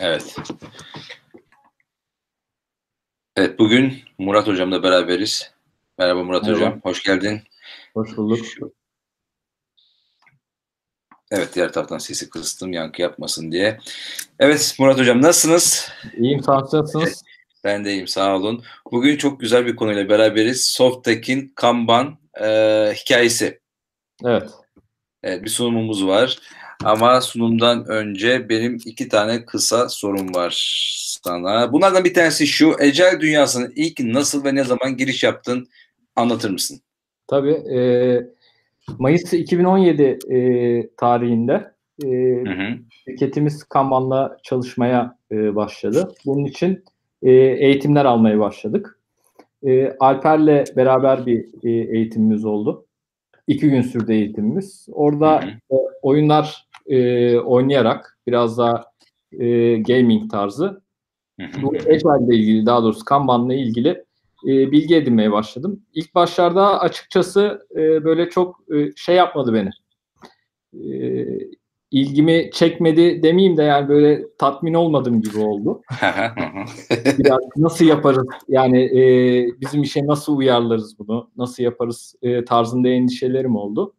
Evet. Evet bugün Murat Hocam'la beraberiz. Merhaba Murat Merhaba. Hocam, hoş geldin. Hoş bulduk. Şu- Evet diğer taraftan sesi kıstım yankı yapmasın diye. Evet Murat Hocam nasılsınız? İyiyim, sağ olun? Ben de iyiyim sağ olun. Bugün çok güzel bir konuyla beraberiz. Softtek'in Kanban e, hikayesi. Evet. Evet, bir sunumumuz var. Ama sunumdan önce benim iki tane kısa sorum var sana. Bunlardan bir tanesi şu. Ecel dünyasına ilk nasıl ve ne zaman giriş yaptın? Anlatır mısın? Tabii. e, Mayıs 2017 e, tarihinde e, Hı hı. şirketimiz Kanban'la çalışmaya e, başladı. Bunun için e, eğitimler almaya başladık. E, Alper'le beraber bir e, eğitimimiz oldu. İki gün sürdü eğitimimiz. Orada Hı hı. e, oyunlar e, oynayarak biraz daha e, gaming tarzı bu Agile ile ilgili daha doğrusu Kanban'la ilgili e, bilgi edinmeye başladım. İlk başlarda açıkçası e, böyle çok e, şey yapmadı beni. E, ilgimi çekmedi demeyeyim de yani böyle tatmin olmadım gibi oldu. Biraz nasıl yaparız yani e, bizim işe nasıl uyarlarız bunu, nasıl yaparız e, tarzında endişelerim oldu.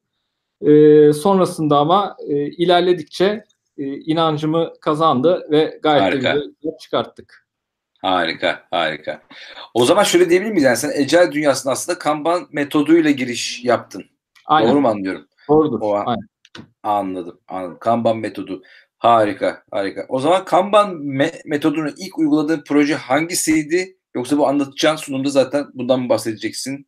E, sonrasında ama e, ilerledikçe e, inancımı kazandı ve gayet de Harika. güzel çıkarttık. harika, harika. O zaman şöyle diyebilir miyiz? Yani sen Ecel dünyasına aslında Kanban metoduyla giriş yaptın. Aynen. Doğru mu anlıyorum? Doğrudur. O an- Aynen. Anladım, anladım. Kanban metodu. Harika, harika. O zaman Kanban me- metodunu ilk uyguladığın proje hangisiydi? Yoksa bu anlatacağın sunumda zaten bundan mı bahsedeceksin?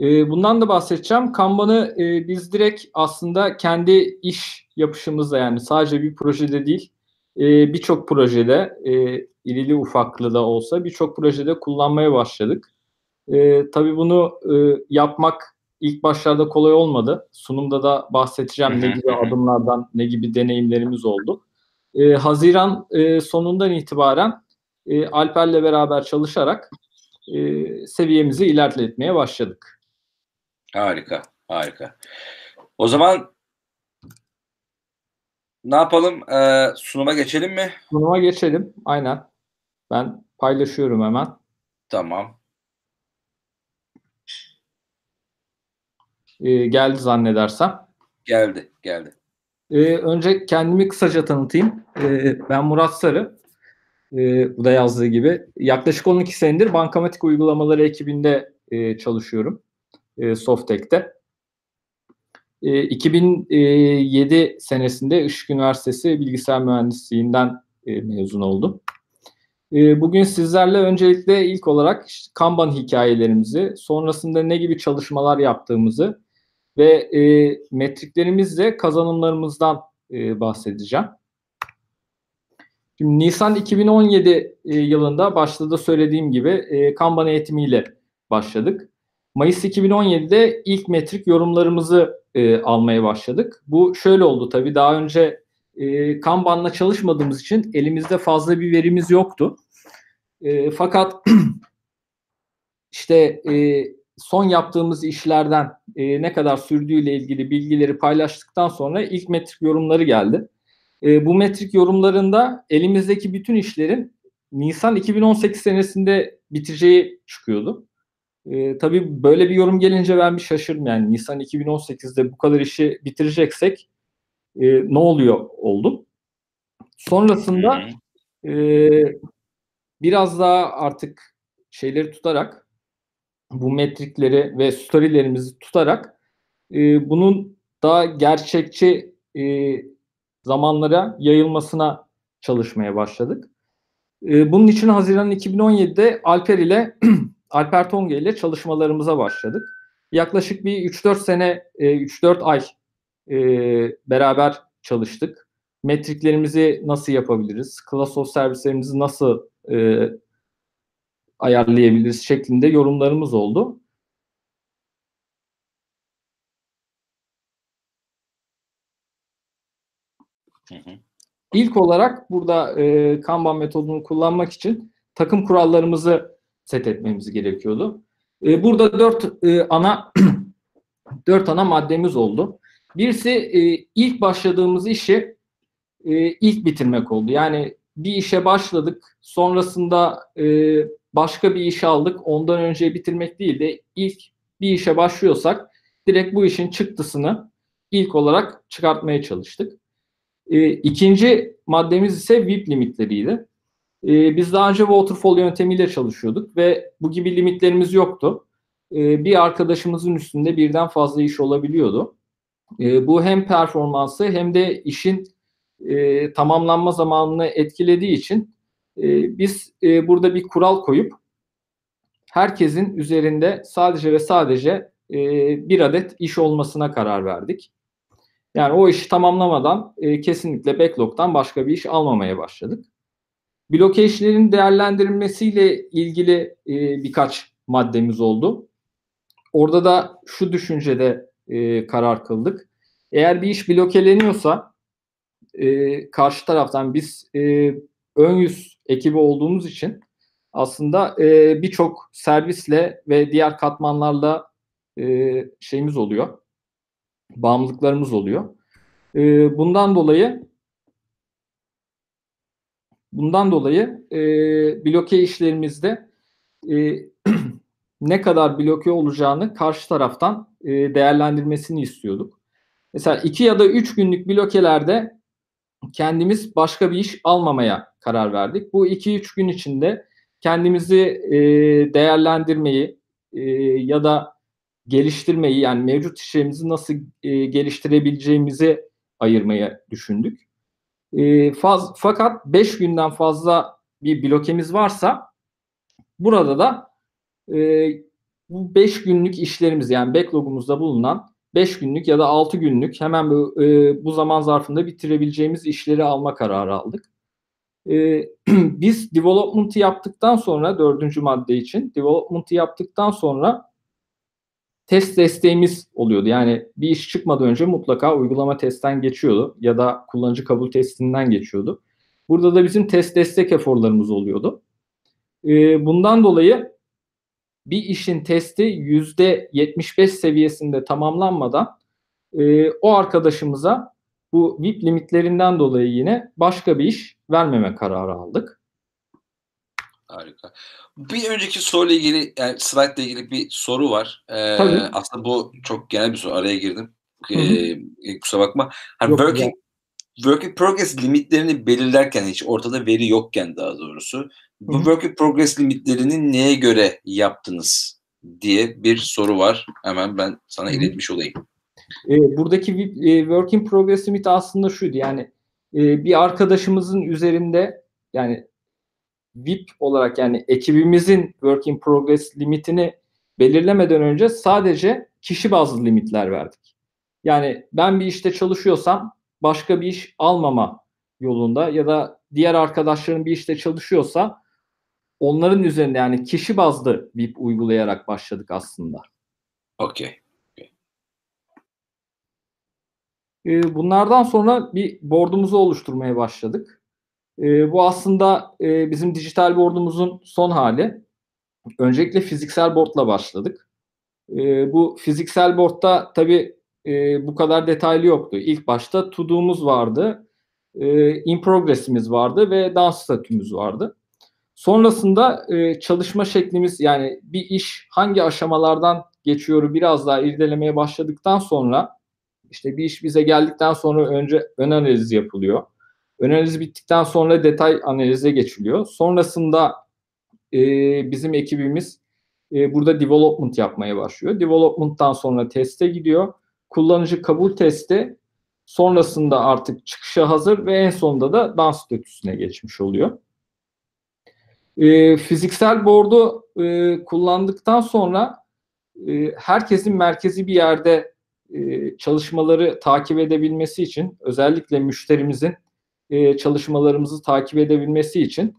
Ee, bundan da bahsedeceğim. Kanban'ı e, biz direkt aslında kendi iş yapışımızda yani sadece bir projede değil e, birçok projede e, irili ufaklı da olsa birçok projede kullanmaya başladık. E, tabii bunu e, yapmak ilk başlarda kolay olmadı. Sunumda da bahsedeceğim ne gibi adımlardan, ne gibi deneyimlerimiz oldu. E, Haziran e, sonundan itibaren e, Alper'le beraber çalışarak e, seviyemizi ilerletmeye başladık. Harika, harika. O zaman ne yapalım? Ee, sunuma geçelim mi? Sunuma geçelim. Aynen. Ben paylaşıyorum hemen. Tamam. Ee, geldi zannedersem. Geldi, geldi. Ee, önce kendimi kısaca tanıtayım. Ee, ben Murat Sarı. Ee, bu da yazdığı gibi. Yaklaşık 12 senedir bankamatik uygulamaları ekibinde e, çalışıyorum. E, Softek'te. E, 2007 senesinde Işık Üniversitesi Bilgisayar Mühendisliğinden e, mezun oldum. E, bugün sizlerle öncelikle ilk olarak Kanban hikayelerimizi, sonrasında ne gibi çalışmalar yaptığımızı ve e, metriklerimizle kazanımlarımızdan e, bahsedeceğim. Şimdi Nisan 2017 e, yılında başta da söylediğim gibi e, Kanban eğitimiyle başladık. Mayıs 2017'de ilk metrik yorumlarımızı e, almaya başladık. Bu şöyle oldu tabii daha önce e, Kanban'la çalışmadığımız için elimizde fazla bir verimiz yoktu. E, fakat işte e, son yaptığımız işlerden e, ne kadar sürdüğüyle ilgili bilgileri paylaştıktan sonra ilk metrik yorumları geldi. E, bu metrik yorumlarında elimizdeki bütün işlerin Nisan 2018 senesinde biteceği çıkıyordu. E, tabii böyle bir yorum gelince ben bir şaşırdım. Yani Nisan 2018'de bu kadar işi bitireceksek e, ne oluyor oldum. Sonrasında e, biraz daha artık şeyleri tutarak bu metrikleri ve storylerimizi tutarak e, bunun daha gerçekçi e, zamanlara yayılmasına çalışmaya başladık. E, bunun için Haziran 2017'de Alper ile Alper Tonga ile çalışmalarımıza başladık. Yaklaşık bir 3-4 sene, e, 3-4 ay e, beraber çalıştık. Metriklerimizi nasıl yapabiliriz? Class of servislerimizi nasıl e, ayarlayabiliriz şeklinde yorumlarımız oldu. Hı hı. İlk olarak burada e, Kanban metodunu kullanmak için takım kurallarımızı set etmemiz gerekiyordu. E, burada dört e, ana dört ana maddemiz oldu. Birisi e, ilk başladığımız işi e, ilk bitirmek oldu. Yani bir işe başladık, sonrasında e, başka bir iş aldık. Ondan önce bitirmek değil de ilk bir işe başlıyorsak direkt bu işin çıktısını ilk olarak çıkartmaya çalıştık. E, ikinci maddemiz ise VIP limitleriydi. E, biz daha önce waterfall yöntemiyle çalışıyorduk ve bu gibi limitlerimiz yoktu. E, bir arkadaşımızın üstünde birden fazla iş olabiliyordu. E, bu hem performansı hem de işin e, tamamlanma zamanını etkilediği için e, biz e, burada bir kural koyup herkesin üzerinde sadece ve sadece e, bir adet iş olmasına karar verdik. Yani o işi tamamlamadan e, kesinlikle backlog'dan başka bir iş almamaya başladık. Bloke işlerin değerlendirilmesiyle ilgili e, birkaç maddemiz oldu. Orada da şu düşüncede e, karar kıldık. Eğer bir iş blokeleniyorsa e, karşı taraftan biz e, ön yüz ekibi olduğumuz için aslında e, birçok servisle ve diğer katmanlarla e, şeyimiz oluyor. Bağımlılıklarımız oluyor. E, bundan dolayı bundan dolayı e, bloke işlerimizde e, ne kadar bloke olacağını karşı taraftan e, değerlendirmesini istiyorduk. Mesela iki ya da üç günlük blokelerde kendimiz başka bir iş almamaya karar verdik. Bu iki üç gün içinde kendimizi e, değerlendirmeyi e, ya da geliştirmeyi yani mevcut işlerimizi nasıl e, geliştirebileceğimizi ayırmaya düşündük. E, faz, fakat 5 günden fazla bir blokemiz varsa burada da e, bu 5 günlük işlerimiz yani backlogumuzda bulunan 5 günlük ya da 6 günlük hemen bu, e, bu zaman zarfında bitirebileceğimiz işleri alma kararı aldık. E, biz development'ı yaptıktan sonra dördüncü madde için development'ı yaptıktan sonra test desteğimiz oluyordu. Yani bir iş çıkmadan önce mutlaka uygulama testten geçiyordu ya da kullanıcı kabul testinden geçiyordu. Burada da bizim test destek eforlarımız oluyordu. E, bundan dolayı bir işin testi yüzde 75 seviyesinde tamamlanmadan e, o arkadaşımıza bu VIP limitlerinden dolayı yine başka bir iş vermeme kararı aldık. Harika. Bir önceki soruyla ilgili, yani slide ile ilgili bir soru var. Ee, aslında bu çok genel bir soru. Araya girdim. Ee, kusura bakma. Hani Yok, working, work in progress limitlerini belirlerken hiç ortada veri yokken daha doğrusu bu Hı-hı. work in progress limitlerini neye göre yaptınız diye bir soru var. Hemen ben sana iletmiş olayım. E, buradaki e, work in progress limit aslında şuydu yani e, bir arkadaşımızın üzerinde yani VIP olarak yani ekibimizin work in progress limitini belirlemeden önce sadece kişi bazlı limitler verdik. Yani ben bir işte çalışıyorsam başka bir iş almama yolunda ya da diğer arkadaşların bir işte çalışıyorsa onların üzerinde yani kişi bazlı VIP uygulayarak başladık aslında. Okey. Ee, bunlardan sonra bir board'umuzu oluşturmaya başladık. Ee, bu aslında e, bizim dijital board'umuzun son hali. Öncelikle fiziksel board'la başladık. Ee, bu fiziksel board'da tabii e, bu kadar detaylı yoktu. İlk başta to vardı, in progress'imiz vardı ve done statümüz vardı. Sonrasında çalışma şeklimiz yani bir iş hangi aşamalardan geçiyor biraz daha irdelemeye başladıktan sonra işte bir iş bize geldikten sonra önce ön analiz yapılıyor. Ön analiz bittikten sonra detay analize geçiliyor. Sonrasında e, bizim ekibimiz e, burada development yapmaya başlıyor. Development'tan sonra teste gidiyor. Kullanıcı kabul testi sonrasında artık çıkışa hazır ve en sonunda da dans statüsüne geçmiş oluyor. E, fiziksel board'u e, kullandıktan sonra e, herkesin merkezi bir yerde e, çalışmaları takip edebilmesi için özellikle müşterimizin e, çalışmalarımızı takip edebilmesi için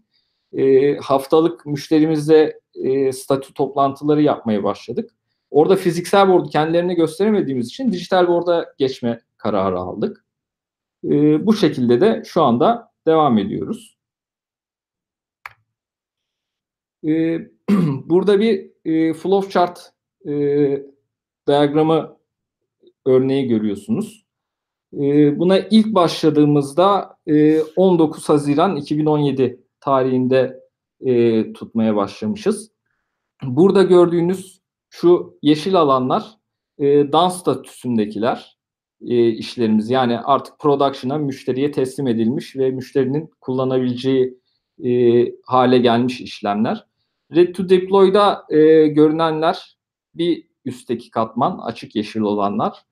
e, haftalık müşterimizle e, statü toplantıları yapmaya başladık. Orada fiziksel board'u kendilerine gösteremediğimiz için dijital board'a geçme kararı aldık. E, bu şekilde de şu anda devam ediyoruz. E, burada bir e, flow chart e, diyagramı örneği görüyorsunuz. E, buna ilk başladığımızda e, 19 Haziran 2017 tarihinde e, tutmaya başlamışız. Burada gördüğünüz şu yeşil alanlar e, dans statüsündekiler e, işlerimiz. Yani artık production'a müşteriye teslim edilmiş ve müşterinin kullanabileceği e, hale gelmiş işlemler. Red to Deploy'da e, görünenler bir üstteki katman açık yeşil olanlar.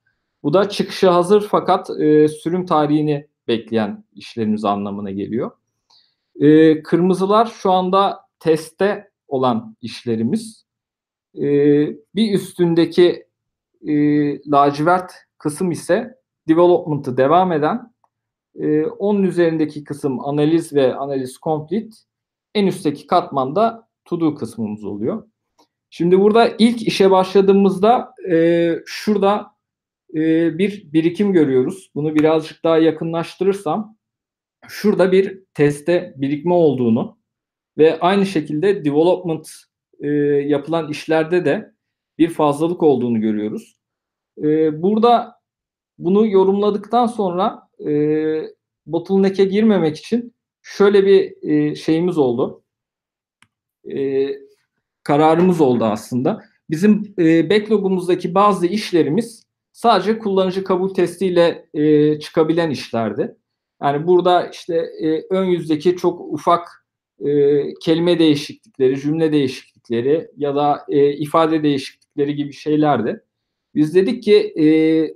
Bu da çıkışa hazır fakat e, sürüm tarihini bekleyen işlerimiz anlamına geliyor. E, kırmızılar şu anda testte olan işlerimiz. E, bir üstündeki e, lacivert kısım ise development'ı devam eden, e, onun üzerindeki kısım analiz ve analiz complete, en üstteki katmanda to do kısmımız oluyor. Şimdi burada ilk işe başladığımızda e, şurada e, bir birikim görüyoruz. Bunu birazcık daha yakınlaştırırsam şurada bir teste birikme olduğunu ve aynı şekilde development e, yapılan işlerde de bir fazlalık olduğunu görüyoruz. E, burada bunu yorumladıktan sonra e, bottleneck'e girmemek için şöyle bir e, şeyimiz oldu. Kararımız oldu aslında. Bizim e, backlog'umuzdaki bazı işlerimiz sadece kullanıcı kabul testiyle e, çıkabilen işlerdi. Yani burada işte e, ön yüzdeki çok ufak e, kelime değişiklikleri, cümle değişiklikleri ya da e, ifade değişiklikleri gibi şeylerdi. Biz dedik ki e,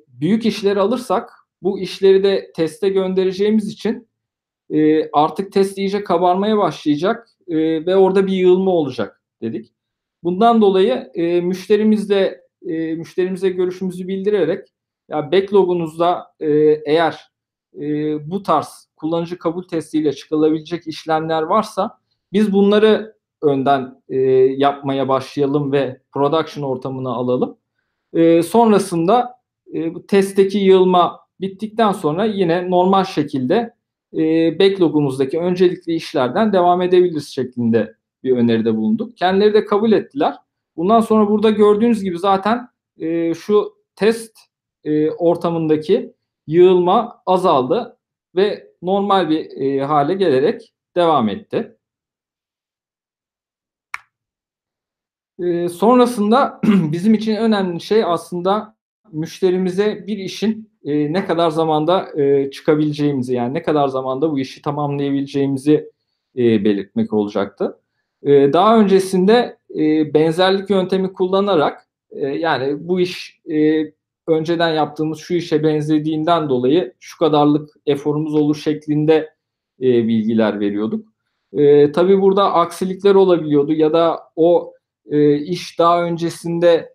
büyük işleri alırsak bu işleri de teste göndereceğimiz için e, artık test iyice kabarmaya başlayacak e, ve orada bir yığılma olacak dedik. Bundan dolayı e, müşterimizle e, müşterimize görüşümüzü bildirerek ya backlogunuzda e, eğer e, bu tarz kullanıcı kabul testiyle çıkılabilecek işlemler varsa biz bunları önden e, yapmaya başlayalım ve production ortamına alalım. E, sonrasında e, bu testteki yığılma bittikten sonra yine normal şekilde e, backlogumuzdaki öncelikli işlerden devam edebiliriz şeklinde bir öneride bulunduk. Kendileri de kabul ettiler. Bundan sonra burada gördüğünüz gibi zaten e, şu test e, ortamındaki yığılma azaldı ve normal bir e, hale gelerek devam etti. E, sonrasında bizim için önemli şey aslında müşterimize bir işin e, ne kadar zamanda e, çıkabileceğimizi yani ne kadar zamanda bu işi tamamlayabileceğimizi e, belirtmek olacaktı. E, daha öncesinde e, benzerlik yöntemi kullanarak e, yani bu iş e, önceden yaptığımız şu işe benzediğinden dolayı şu kadarlık eforumuz olur şeklinde e, bilgiler veriyorduk. E, tabii burada aksilikler olabiliyordu ya da o e, iş daha öncesinde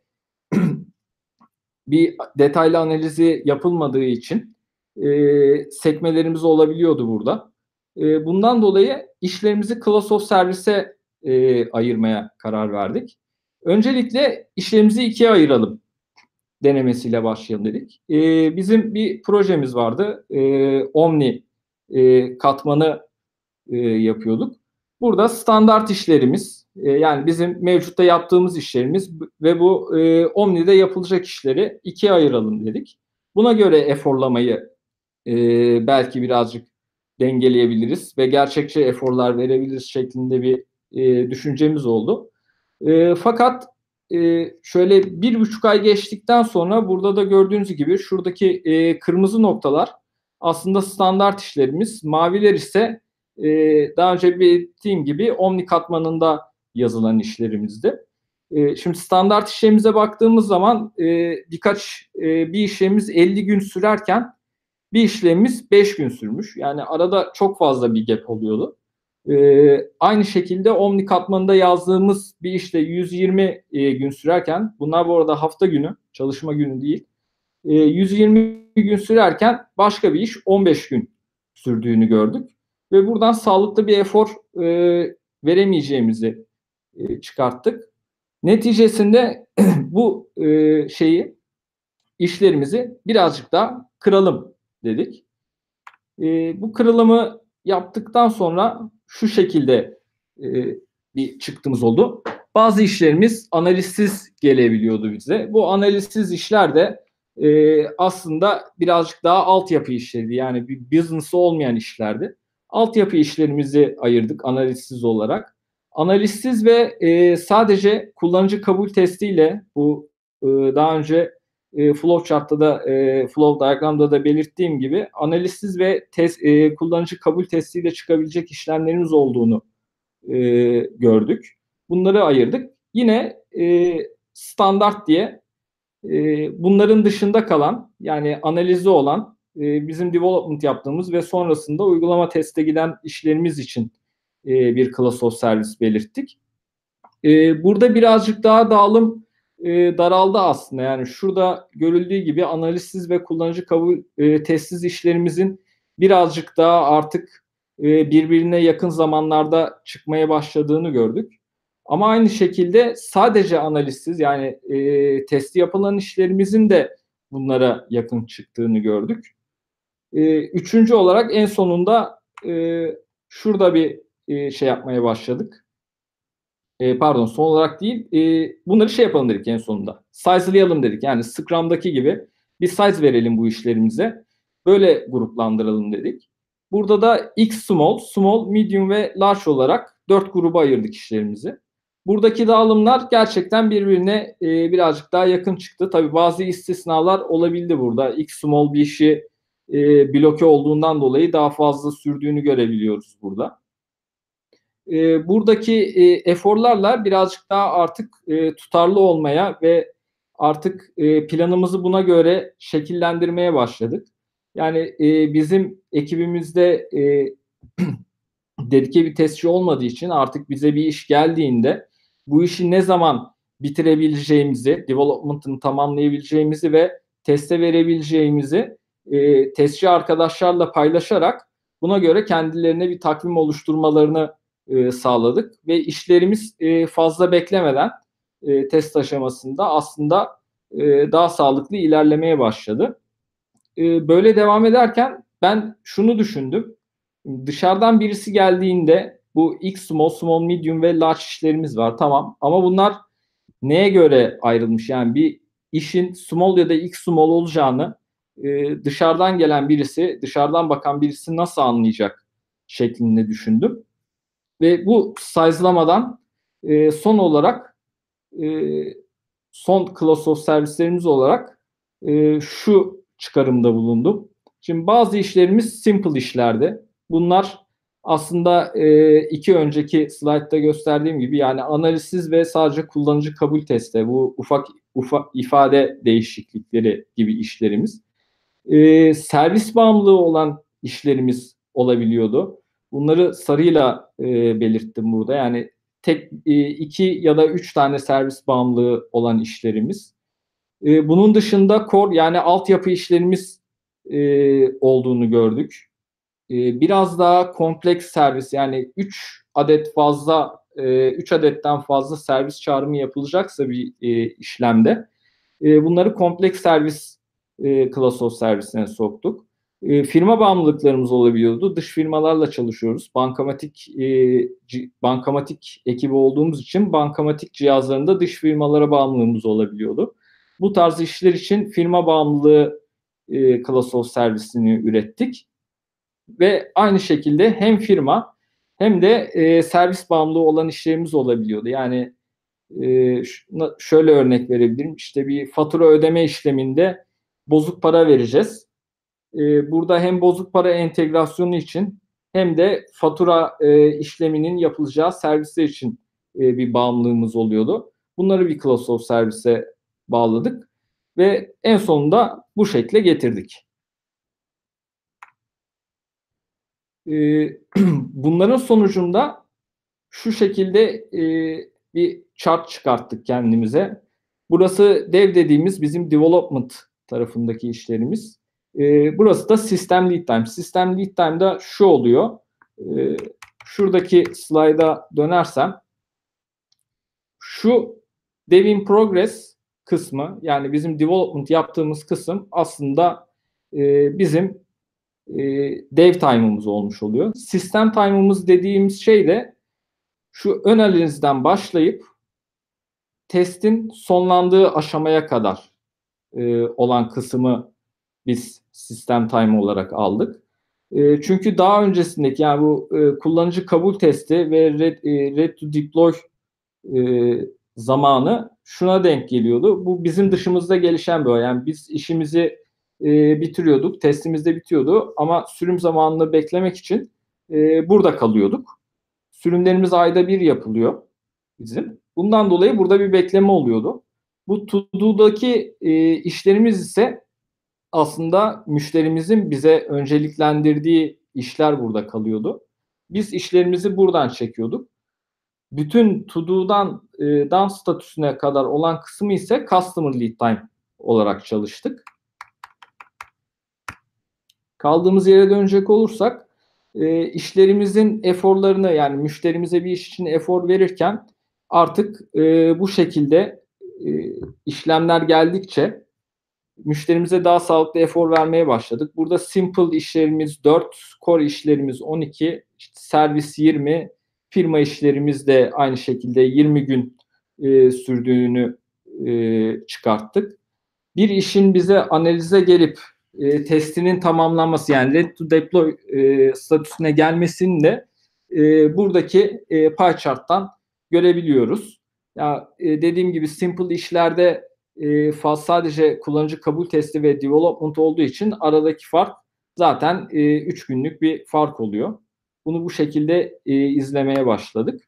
bir detaylı analizi yapılmadığı için e, sekmelerimiz olabiliyordu burada. E, bundan dolayı işlerimizi class of service'e e, ayırmaya karar verdik. Öncelikle işlerimizi ikiye ayıralım denemesiyle başlayalım dedik. E, bizim bir projemiz vardı. E, Omni e, katmanı e, yapıyorduk. Burada standart işlerimiz e, yani bizim mevcutta yaptığımız işlerimiz ve bu e, Omni'de yapılacak işleri ikiye ayıralım dedik. Buna göre eforlamayı e, belki birazcık dengeleyebiliriz ve gerçekçi eforlar verebiliriz şeklinde bir e, düşüncemiz oldu. E, fakat e, şöyle bir buçuk ay geçtikten sonra burada da gördüğünüz gibi şuradaki e, kırmızı noktalar aslında standart işlerimiz. Maviler ise e, daha önce belirttiğim gibi Omni katmanında yazılan işlerimizdi. E, şimdi standart işlerimize baktığımız zaman e, birkaç e, bir işlemimiz 50 gün sürerken bir işlemimiz 5 gün sürmüş. Yani arada çok fazla bir gap oluyordu. Ee, aynı şekilde Omni katmanında yazdığımız bir işte 120 e, gün sürerken, bunlar bu arada hafta günü, çalışma günü değil. E, 120 gün sürerken başka bir iş 15 gün sürdüğünü gördük. Ve buradan sağlıklı bir efor e, veremeyeceğimizi e, çıkarttık. Neticesinde bu e, şeyi, işlerimizi birazcık daha kıralım dedik. E, bu kırılımı yaptıktan sonra şu şekilde e, bir çıktığımız oldu. Bazı işlerimiz analizsiz gelebiliyordu bize. Bu analizsiz işler de e, aslında birazcık daha altyapı işleriydi. Yani bir business olmayan işlerdi. Altyapı işlerimizi ayırdık analizsiz olarak. Analizsiz ve e, sadece kullanıcı kabul testiyle bu e, daha önce e, flowchart'ta da e, flow diagramda da belirttiğim gibi analizsiz ve test, e, kullanıcı kabul testiyle çıkabilecek işlemlerimiz olduğunu e, gördük. Bunları ayırdık. Yine e, standart diye e, bunların dışında kalan yani analizi olan e, bizim development yaptığımız ve sonrasında uygulama teste giden işlerimiz için e, bir class of service belirttik. E, burada birazcık daha dağılım e, daraldı aslında. Yani şurada görüldüğü gibi analizsiz ve kullanıcı kabul e, testsiz işlerimizin birazcık daha artık e, birbirine yakın zamanlarda çıkmaya başladığını gördük. Ama aynı şekilde sadece analizsiz yani e, testi yapılan işlerimizin de bunlara yakın çıktığını gördük. E, üçüncü olarak en sonunda e, şurada bir e, şey yapmaya başladık. E, pardon son olarak değil e, bunları şey yapalım dedik en sonunda. Size'layalım dedik. Yani Scrum'daki gibi bir size verelim bu işlerimize. Böyle gruplandıralım dedik. Burada da X small, small, medium ve large olarak dört gruba ayırdık işlerimizi. Buradaki dağılımlar gerçekten birbirine e, birazcık daha yakın çıktı. Tabii bazı istisnalar olabildi burada. X small bir işi e, bloke olduğundan dolayı daha fazla sürdüğünü görebiliyoruz burada. E, buradaki e, eforlarla birazcık daha artık e, tutarlı olmaya ve artık e, planımızı buna göre şekillendirmeye başladık. Yani e, bizim ekibimizde e, dedike bir testçi olmadığı için artık bize bir iş geldiğinde bu işi ne zaman bitirebileceğimizi, development'ını tamamlayabileceğimizi ve teste verebileceğimizi e, testçi arkadaşlarla paylaşarak buna göre kendilerine bir takvim oluşturmalarını e, sağladık ve işlerimiz e, fazla beklemeden e, test aşamasında aslında e, daha sağlıklı ilerlemeye başladı. E, böyle devam ederken ben şunu düşündüm. Dışarıdan birisi geldiğinde bu X small, small, medium ve large işlerimiz var. Tamam ama bunlar neye göre ayrılmış? Yani bir işin small ya da X small olacağını e, dışarıdan gelen birisi, dışarıdan bakan birisi nasıl anlayacak şeklinde düşündüm. Ve bu size'lamadan e, son olarak e, son class of servislerimiz olarak e, şu çıkarımda bulundum. Şimdi bazı işlerimiz simple işlerdi. Bunlar aslında e, iki önceki slaytta gösterdiğim gibi yani analizsiz ve sadece kullanıcı kabul testi bu ufak ufak ifade değişiklikleri gibi işlerimiz. E, servis bağımlılığı olan işlerimiz olabiliyordu. Bunları sarıyla e, belirttim burada. Yani tek e, iki ya da üç tane servis bağımlılığı olan işlerimiz. E, bunun dışında core yani altyapı işlerimiz e, olduğunu gördük. E, biraz daha kompleks servis yani 3 adet fazla 3 e, adetten fazla servis çağrımı yapılacaksa bir e, işlemde e, bunları kompleks servis e, class of servisine soktuk. E, firma bağımlılıklarımız olabiliyordu. Dış firmalarla çalışıyoruz. Bankamatik e, bankamatik ekibi olduğumuz için bankamatik cihazlarında dış firmalara bağımlılığımız olabiliyordu. Bu tarz işler için firma bağımlılığı e, class of servisini ürettik ve aynı şekilde hem firma hem de e, servis bağımlılığı olan işlerimiz olabiliyordu. Yani e, şöyle örnek verebilirim. İşte bir fatura ödeme işleminde bozuk para vereceğiz. E, burada hem bozuk para entegrasyonu için hem de fatura e, işleminin yapılacağı servisler için e, bir bağımlılığımız oluyordu. Bunları bir class of servise bağladık ve en sonunda bu şekle getirdik. Ee, bunların sonucunda şu şekilde e, bir chart çıkarttık kendimize. Burası dev dediğimiz bizim development tarafındaki işlerimiz. E, burası da system lead time. System lead time'da şu oluyor. E, şuradaki slayda dönersem şu dev in progress kısmı yani bizim development yaptığımız kısım aslında e, bizim e, dev time'ımız olmuş oluyor. Sistem time'ımız dediğimiz şey de şu ön analizden başlayıp testin sonlandığı aşamaya kadar e, olan kısmı biz sistem time olarak aldık. E, çünkü daha öncesindeki yani bu e, kullanıcı kabul testi ve red, e, red to deploy zamanı şuna denk geliyordu. Bu bizim dışımızda gelişen bir olay. Yani biz işimizi bitiriyorduk, testimiz de bitiyordu ama sürüm zamanını beklemek için burada kalıyorduk. Sürümlerimiz ayda bir yapılıyor bizim. Bundan dolayı burada bir bekleme oluyordu. Bu to-do'daki e, işlerimiz ise aslında müşterimizin bize önceliklendirdiği işler burada kalıyordu. Biz işlerimizi buradan çekiyorduk. Bütün to-do'dan e, done statüsüne kadar olan kısmı ise customer lead time olarak çalıştık. Kaldığımız yere dönecek olursak e, işlerimizin eforlarını yani müşterimize bir iş için efor verirken artık e, bu şekilde e, işlemler geldikçe müşterimize daha sağlıklı efor vermeye başladık. Burada simple işlerimiz 4, core işlerimiz 12, işte servis 20, firma işlerimiz de aynı şekilde 20 gün e, sürdüğünü e, çıkarttık. Bir işin bize analize gelip e, testinin tamamlanması yani ready to deploy e, statüsüne gelmesini de e, buradaki e, pie chart'tan görebiliyoruz. Ya e, dediğim gibi simple işlerde e, sadece kullanıcı kabul testi ve development olduğu için aradaki fark zaten 3 e, üç günlük bir fark oluyor. Bunu bu şekilde e, izlemeye başladık.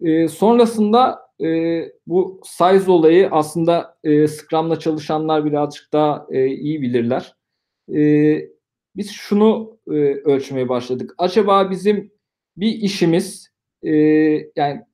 E, sonrasında e, bu size olayı aslında e, Scrum'la çalışanlar birazcık daha e, iyi bilirler. E, biz şunu e, ölçmeye başladık. Acaba bizim bir işimiz e, yani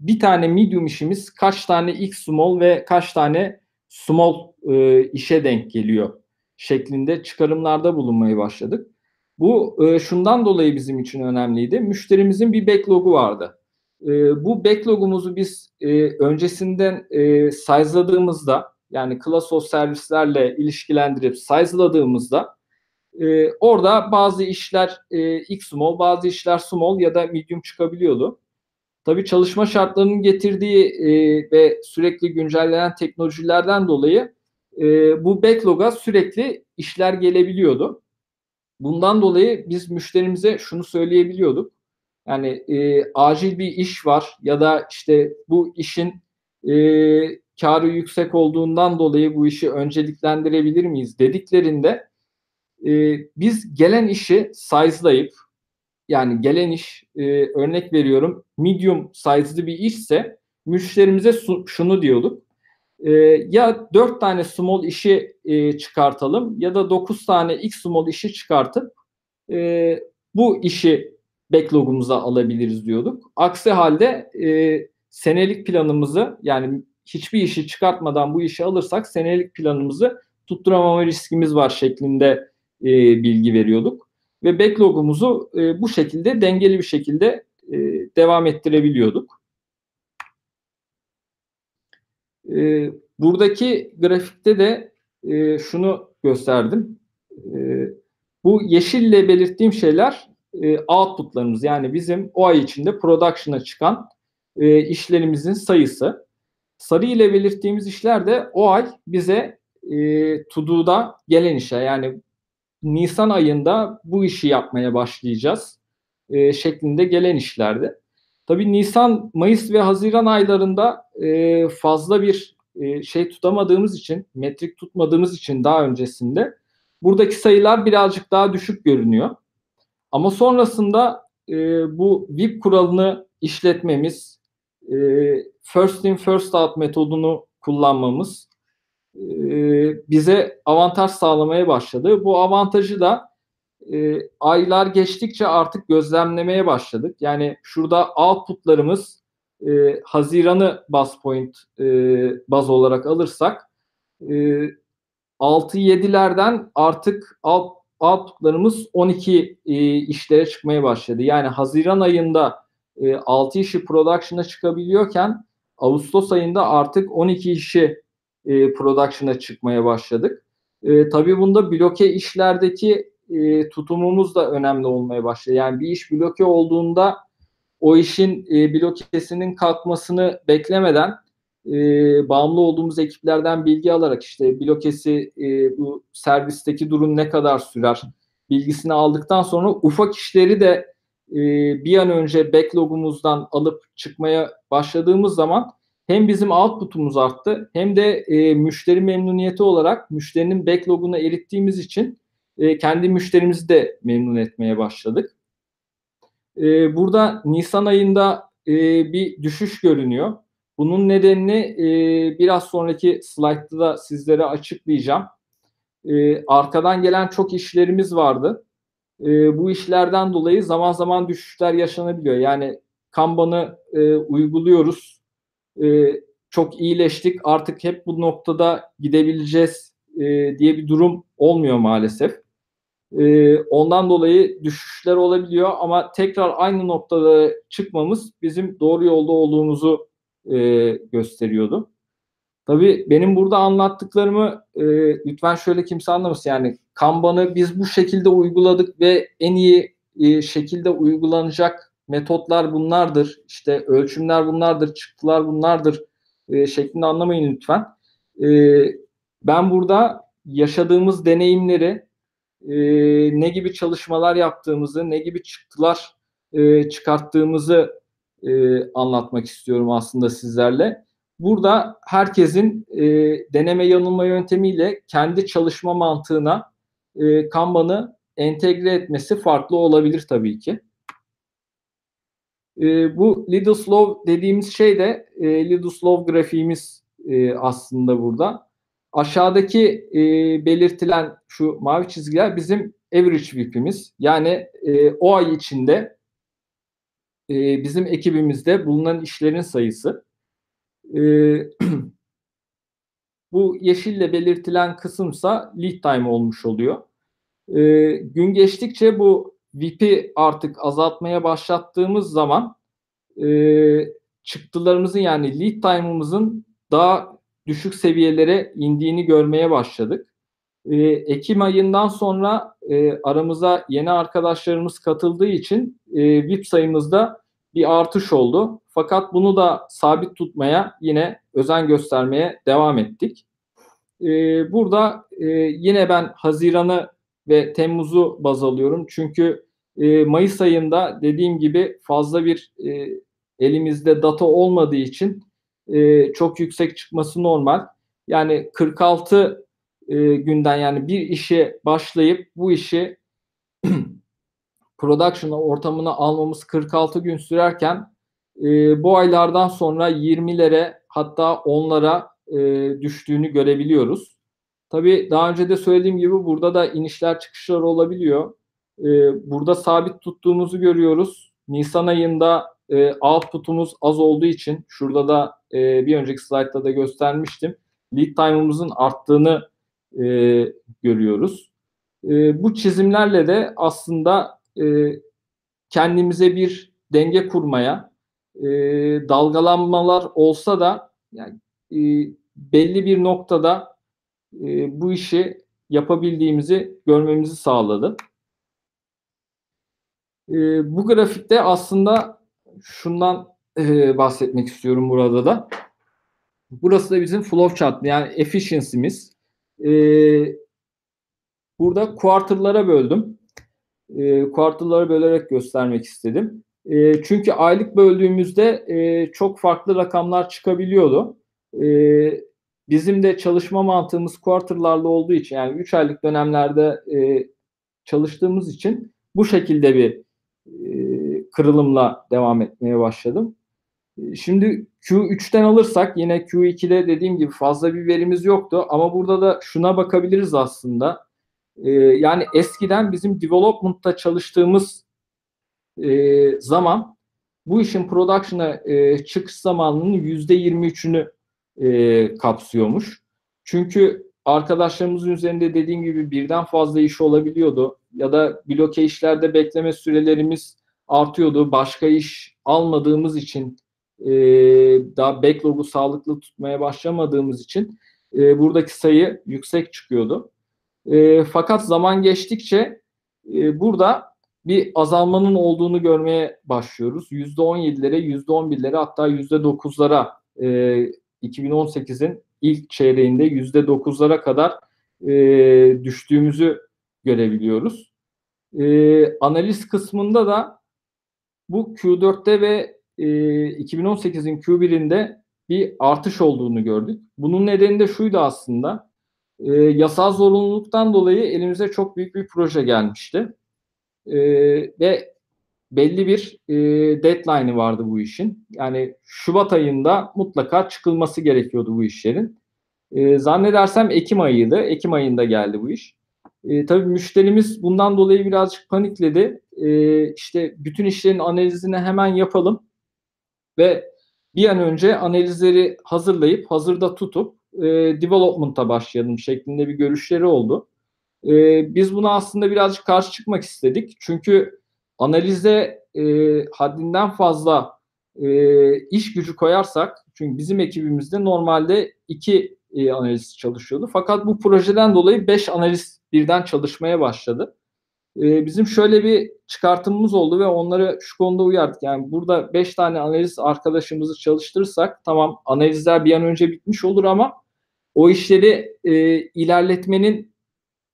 bir tane medium işimiz kaç tane X small ve kaç tane small e, işe denk geliyor şeklinde çıkarımlarda bulunmaya başladık. Bu e, şundan dolayı bizim için önemliydi. Müşterimizin bir backlog'u vardı. E, bu backlog'umuzu biz e, öncesinden e, size'ladığımızda yani class of servislerle ilişkilendirip size'ladığımızda e, orada bazı işler e, X small, bazı işler small ya da medium çıkabiliyordu. Tabii çalışma şartlarının getirdiği e, ve sürekli güncellenen teknolojilerden dolayı e, bu backlog'a sürekli işler gelebiliyordu. Bundan dolayı biz müşterimize şunu söyleyebiliyorduk. Yani e, acil bir iş var ya da işte bu işin e, karı yüksek olduğundan dolayı bu işi önceliklendirebilir miyiz dediklerinde e, biz gelen işi size'layıp yani gelen iş e, örnek veriyorum medium size'lı bir işse müşterimize su, şunu diyorduk. E, ya 4 tane small işi e, çıkartalım ya da 9 tane x small işi çıkartıp e, bu işi backlog'umuza alabiliriz diyorduk. Aksi halde e, senelik planımızı yani hiçbir işi çıkartmadan bu işi alırsak senelik planımızı tutturamama riskimiz var şeklinde e, bilgi veriyorduk ve backlog'umuzu e, bu şekilde dengeli bir şekilde e, devam ettirebiliyorduk. E, buradaki grafikte de e, şunu gösterdim. E, bu yeşille belirttiğim şeyler e, outputlarımız yani bizim o ay içinde production'a çıkan e, işlerimizin sayısı. Sarı ile belirttiğimiz işler de o ay bize e, to gelen işe yani Nisan ayında bu işi yapmaya başlayacağız e, şeklinde gelen işlerdi. Tabii Nisan, Mayıs ve Haziran aylarında e, fazla bir e, şey tutamadığımız için, metrik tutmadığımız için daha öncesinde buradaki sayılar birazcık daha düşük görünüyor. Ama sonrasında e, bu VIP kuralını işletmemiz, e, first in first out metodunu kullanmamız bize avantaj sağlamaya başladı. Bu avantajı da e, aylar geçtikçe artık gözlemlemeye başladık. Yani şurada outputlarımız e, Haziran'ı baz point e, baz olarak alırsak e, 6-7'lerden artık out, outputlarımız 12 e, işlere çıkmaya başladı. Yani Haziran ayında e, 6 işi production'a çıkabiliyorken Ağustos ayında artık 12 işi e, production'a çıkmaya başladık. E, tabii bunda bloke işlerdeki e, tutumumuz da önemli olmaya başladı. Yani bir iş bloke olduğunda o işin e, blokesinin kalkmasını beklemeden e, bağımlı olduğumuz ekiplerden bilgi alarak işte blokesi e, bu servisteki durum ne kadar sürer bilgisini aldıktan sonra ufak işleri de e, bir an önce backlogumuzdan alıp çıkmaya başladığımız zaman hem bizim output'umuz arttı hem de e, müşteri memnuniyeti olarak müşterinin backlogunu erittiğimiz için e, kendi müşterimizi de memnun etmeye başladık. E, burada Nisan ayında e, bir düşüş görünüyor. Bunun nedenini e, biraz sonraki slaytta da sizlere açıklayacağım. E, arkadan gelen çok işlerimiz vardı. E, bu işlerden dolayı zaman zaman düşüşler yaşanabiliyor. Yani Kanban'ı e, uyguluyoruz. E, çok iyileştik. Artık hep bu noktada gidebileceğiz e, diye bir durum olmuyor maalesef. E, ondan dolayı düşüşler olabiliyor ama tekrar aynı noktada çıkmamız bizim doğru yolda olduğumuzu e, gösteriyordu. Tabii benim burada anlattıklarımı e, lütfen şöyle kimse anlamasın. Yani Kanban'ı biz bu şekilde uyguladık ve en iyi e, şekilde uygulanacak metotlar bunlardır. İşte ölçümler bunlardır, çıktılar bunlardır e, şeklinde anlamayın lütfen. E, ben burada yaşadığımız deneyimleri, e, ne gibi çalışmalar yaptığımızı, ne gibi çıktılar e, çıkarttığımızı e, anlatmak istiyorum aslında sizlerle. Burada herkesin e, deneme yanılma yöntemiyle kendi çalışma mantığına e, Kanban'ı entegre etmesi farklı olabilir tabii ki. E, bu Lidl dediğimiz şey de e, Lidl grafiğimiz e, aslında burada. Aşağıdaki e, belirtilen şu mavi çizgiler bizim average VIP'imiz. Yani e, o ay içinde e, bizim ekibimizde bulunan işlerin sayısı. E, bu yeşille belirtilen kısımsa lead time olmuş oluyor. E, gün geçtikçe bu VIP'i artık azaltmaya başlattığımız zaman e, çıktılarımızın yani lead time'ımızın daha düşük seviyelere indiğini görmeye başladık. E, Ekim ayından sonra e, aramıza yeni arkadaşlarımız katıldığı için e, VIP sayımızda bir artış oldu. Fakat bunu da sabit tutmaya yine özen göstermeye devam ettik. E, burada e, yine ben Haziran'ı ve Temmuz'u baz alıyorum. Çünkü e, Mayıs ayında dediğim gibi fazla bir e, elimizde data olmadığı için e, çok yüksek çıkması normal. Yani 46 e, günden yani bir işe başlayıp bu işi production ortamına almamız 46 gün sürerken e, bu aylardan sonra 20'lere hatta 10'lara e, düştüğünü görebiliyoruz. Tabii daha önce de söylediğim gibi burada da inişler çıkışlar olabiliyor. E, burada sabit tuttuğumuzu görüyoruz. Nisan ayında e, output'umuz az olduğu için şurada da e, bir önceki slaytta da göstermiştim. Lead time'ımızın arttığını e, görüyoruz. E, bu çizimlerle de aslında kendimize bir denge kurmaya, dalgalanmalar olsa da yani belli bir noktada e, bu işi yapabildiğimizi görmemizi sağladı. E, bu grafikte aslında şundan e, bahsetmek istiyorum burada da. Burası da bizim flow chart yani efficiency'miz. E, burada quarter'lara böldüm. E, quarter'lara bölerek göstermek istedim. E, çünkü aylık böldüğümüzde e, çok farklı rakamlar çıkabiliyordu. E, bizim de çalışma mantığımız quarter'larla olduğu için yani 3 aylık dönemlerde e, çalıştığımız için bu şekilde bir e, kırılımla devam etmeye başladım. E, şimdi Q3'ten alırsak yine Q2'de dediğim gibi fazla bir verimiz yoktu ama burada da şuna bakabiliriz aslında. E, yani eskiden bizim development'ta çalıştığımız e, zaman bu işin production'a e, çıkış zamanının %23'ünü e, kapsıyormuş. Çünkü arkadaşlarımızın üzerinde dediğim gibi birden fazla iş olabiliyordu ya da bloke işlerde bekleme sürelerimiz artıyordu. Başka iş almadığımız için e, daha backlog'u sağlıklı tutmaya başlamadığımız için e, buradaki sayı yüksek çıkıyordu. E, fakat zaman geçtikçe e, burada bir azalmanın olduğunu görmeye başlıyoruz. %17'lere, %11'lere hatta %9'lara e, 2018'in ilk çeyreğinde %9'lara kadar e, düştüğümüzü görebiliyoruz. E, analiz kısmında da bu Q4'te ve e, 2018'in Q1'inde bir artış olduğunu gördük. Bunun nedeni de şuydu aslında. E, yasal zorunluluktan dolayı elimize çok büyük bir proje gelmişti. E, ve belli bir e, deadline'ı vardı bu işin. Yani Şubat ayında mutlaka çıkılması gerekiyordu bu işlerin. E, zannedersem Ekim ayıydı. Ekim ayında geldi bu iş. E, tabii müşterimiz bundan dolayı birazcık panikledi. E, işte bütün işlerin analizini hemen yapalım ve bir an önce analizleri hazırlayıp hazırda tutup e, development'a başlayalım şeklinde bir görüşleri oldu. E, biz buna aslında birazcık karşı çıkmak istedik. Çünkü analize e, haddinden fazla e, iş gücü koyarsak, çünkü bizim ekibimizde normalde iki e, analist çalışıyordu. Fakat bu projeden dolayı beş analist birden çalışmaya başladı. E, bizim şöyle bir çıkartımımız oldu ve onları şu konuda uyardık. Yani burada beş tane analist arkadaşımızı çalıştırırsak tamam analizler bir an önce bitmiş olur ama o işleri e, ilerletmenin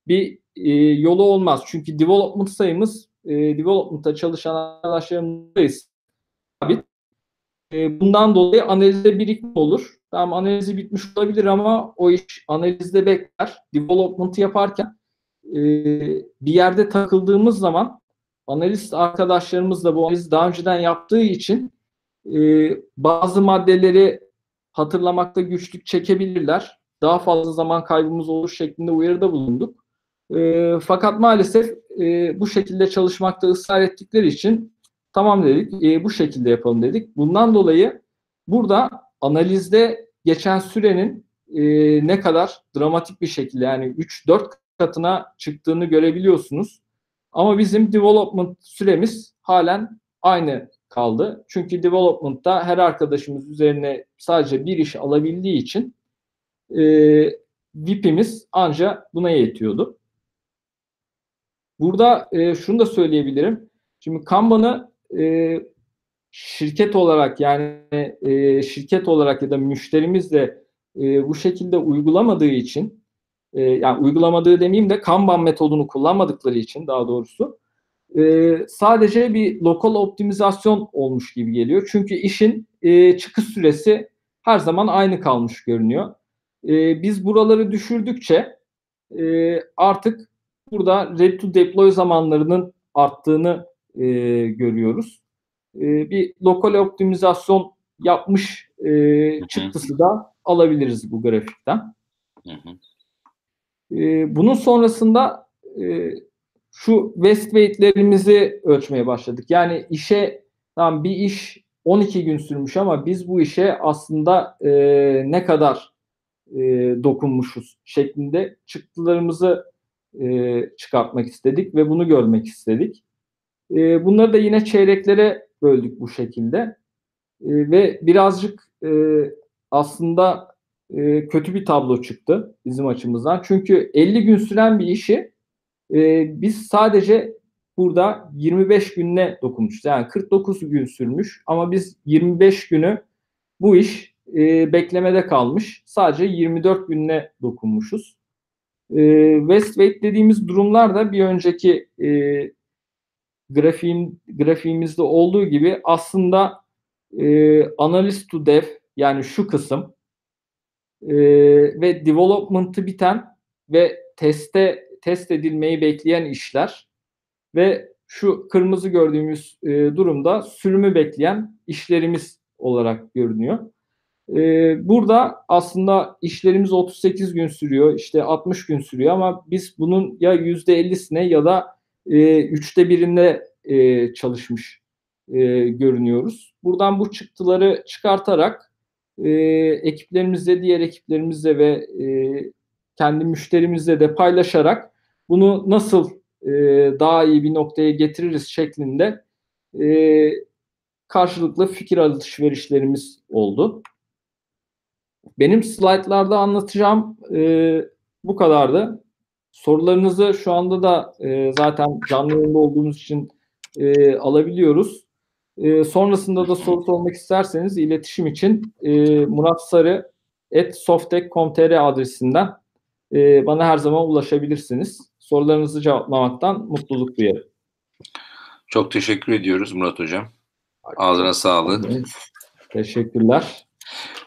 bir e, yolu olmaz. Çünkü development sayımız e, development'ta çalışan arkadaşlarımızdayız. E, bundan dolayı analizde birikme olur. Tamam analizi bitmiş olabilir ama o iş analizde bekler. Development yaparken e, bir yerde takıldığımız zaman analist arkadaşlarımız da bu analizi daha önceden yaptığı için e, bazı maddeleri hatırlamakta güçlük çekebilirler. Daha fazla zaman kaybımız olur şeklinde uyarıda bulunduk. E, fakat maalesef e, bu şekilde çalışmakta ısrar ettikleri için tamam dedik, e, bu şekilde yapalım dedik. Bundan dolayı burada analizde geçen sürenin e, ne kadar dramatik bir şekilde yani 3-4 katına çıktığını görebiliyorsunuz. Ama bizim development süremiz halen aynı kaldı. Çünkü development'ta her arkadaşımız üzerine sadece bir iş alabildiği için e, VIP'imiz ancak buna yetiyordu. Burada e, şunu da söyleyebilirim. Şimdi Kanban'ı e, şirket olarak yani e, şirket olarak ya da müşterimiz de e, bu şekilde uygulamadığı için e, yani uygulamadığı demeyeyim de Kanban metodunu kullanmadıkları için daha doğrusu e, sadece bir lokal optimizasyon olmuş gibi geliyor. Çünkü işin e, çıkış süresi her zaman aynı kalmış görünüyor. E, biz buraları düşürdükçe e, artık burada ready to deploy zamanlarının arttığını e, görüyoruz. E, bir lokal optimizasyon yapmış e, çıktısı da alabiliriz bu grafikten. Hı hı. E, bunun sonrasında e, şu west weight'lerimizi ölçmeye başladık. Yani işe tamam bir iş 12 gün sürmüş ama biz bu işe aslında e, ne kadar e, dokunmuşuz şeklinde çıktılarımızı e, çıkartmak istedik ve bunu görmek istedik. E, bunları da yine çeyreklere böldük bu şekilde e, ve birazcık e, aslında e, kötü bir tablo çıktı bizim açımızdan. Çünkü 50 gün süren bir işi e, biz sadece burada 25 gününe dokunmuşuz. Yani 49 gün sürmüş ama biz 25 günü bu iş e, beklemede kalmış. Sadece 24 gününe dokunmuşuz. E, Westweight dediğimiz durumlar da bir önceki e, grafiğim, grafiğimizde olduğu gibi aslında e, analyst to dev yani şu kısım e, ve development'ı biten ve teste test edilmeyi bekleyen işler ve şu kırmızı gördüğümüz e, durumda sürümü bekleyen işlerimiz olarak görünüyor. E, burada aslında işlerimiz 38 gün sürüyor, işte 60 gün sürüyor ama biz bunun ya %50'sine ya da e, üçte birinde e, çalışmış e, görünüyoruz. Buradan bu çıktıları çıkartarak e, ekiplerimizle, diğer ekiplerimizle ve e, kendi müşterimizle de paylaşarak bunu nasıl e, daha iyi bir noktaya getiririz şeklinde e, karşılıklı fikir alışverişlerimiz oldu. Benim slaytlarda anlatacağım e, bu kadardı. Sorularınızı şu anda da e, zaten canlı yayında olduğumuz için e, alabiliyoruz. E, sonrasında da soru sormak isterseniz iletişim için e, Murat Sarı softek.com.tr adresinden e, bana her zaman ulaşabilirsiniz. Sorularınızı cevaplamaktan mutluluk duyarım. Çok teşekkür ediyoruz Murat Hocam. Ağzına sağlık. Teşekkürler.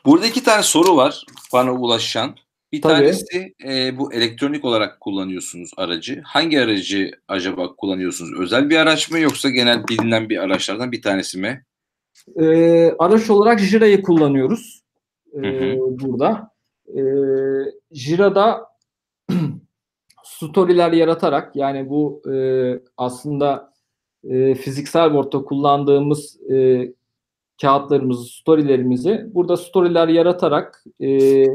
Burada iki tane soru var bana ulaşan. Bir Tabii. tanesi e, bu elektronik olarak kullanıyorsunuz aracı. Hangi aracı acaba kullanıyorsunuz? Özel bir araç mı yoksa genel bilinen bir araçlardan bir tanesi mi? Ee, araç olarak Jira'yı kullanıyoruz e, burada. E, Jira'da storyler yaratarak yani bu e, aslında e, fiziksel boardta kullandığımız e, kağıtlarımızı, storylerimizi burada storyler yaratarak e,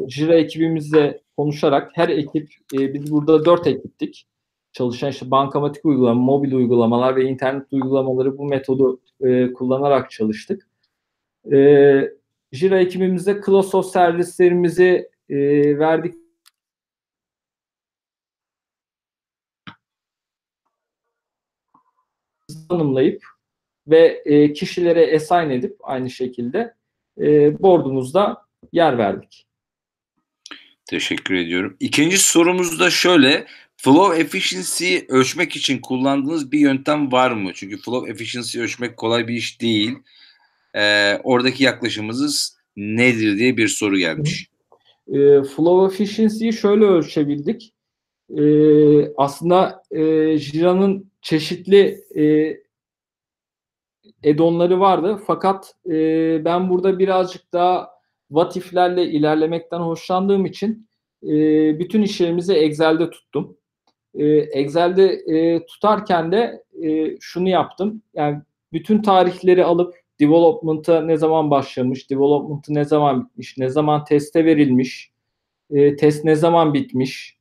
Jira ekibimizle konuşarak her ekip, e, biz burada dört ekiptik. Çalışan işte bankamatik uygulama, mobil uygulamalar ve internet uygulamaları bu metodu e, kullanarak çalıştık. E, Jira ekibimize Close servislerimizi e, verdik tanımlayıp ve e, kişilere assign edip aynı şekilde e, board'umuzda yer verdik. Teşekkür ediyorum. İkinci sorumuz da şöyle. Flow efficiency ölçmek için kullandığınız bir yöntem var mı? Çünkü flow efficiency ölçmek kolay bir iş değil. Ee, oradaki yaklaşımınız nedir diye bir soru gelmiş. E, flow efficiency'yi şöyle ölçebildik. E, aslında e, Jira'nın çeşitli e, edonları vardı. Fakat e, ben burada birazcık daha vatiflerle ilerlemekten hoşlandığım için e, bütün işlerimizi Excel'de tuttum. E, Excel'de e, tutarken de e, şunu yaptım. Yani bütün tarihleri alıp development'a ne zaman başlamış, development'ı ne zaman bitmiş, ne zaman teste verilmiş, e, test ne zaman bitmiş,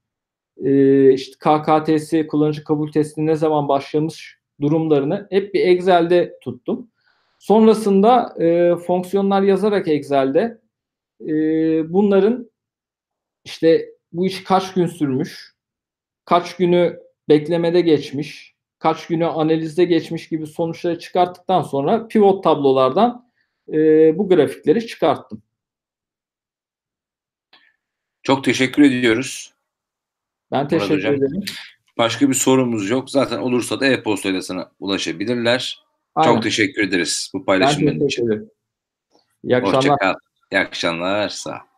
e, işte KKTS kullanıcı kabul testi ne zaman başlamış durumlarını hep bir Excel'de tuttum. Sonrasında e, fonksiyonlar yazarak Excel'de e, bunların işte bu iş kaç gün sürmüş, kaç günü beklemede geçmiş, kaç günü analizde geçmiş gibi sonuçları çıkarttıktan sonra pivot tablolardan e, bu grafikleri çıkarttım. Çok teşekkür ediyoruz. Ben teşekkür ederim. Başka bir sorumuz yok. Zaten olursa da e-postayla sana ulaşabilirler. Aynen. Çok teşekkür ederiz bu paylaşımların için. İyi akşamlar. Hoşçakal. İyi akşamlar. Sağ ol.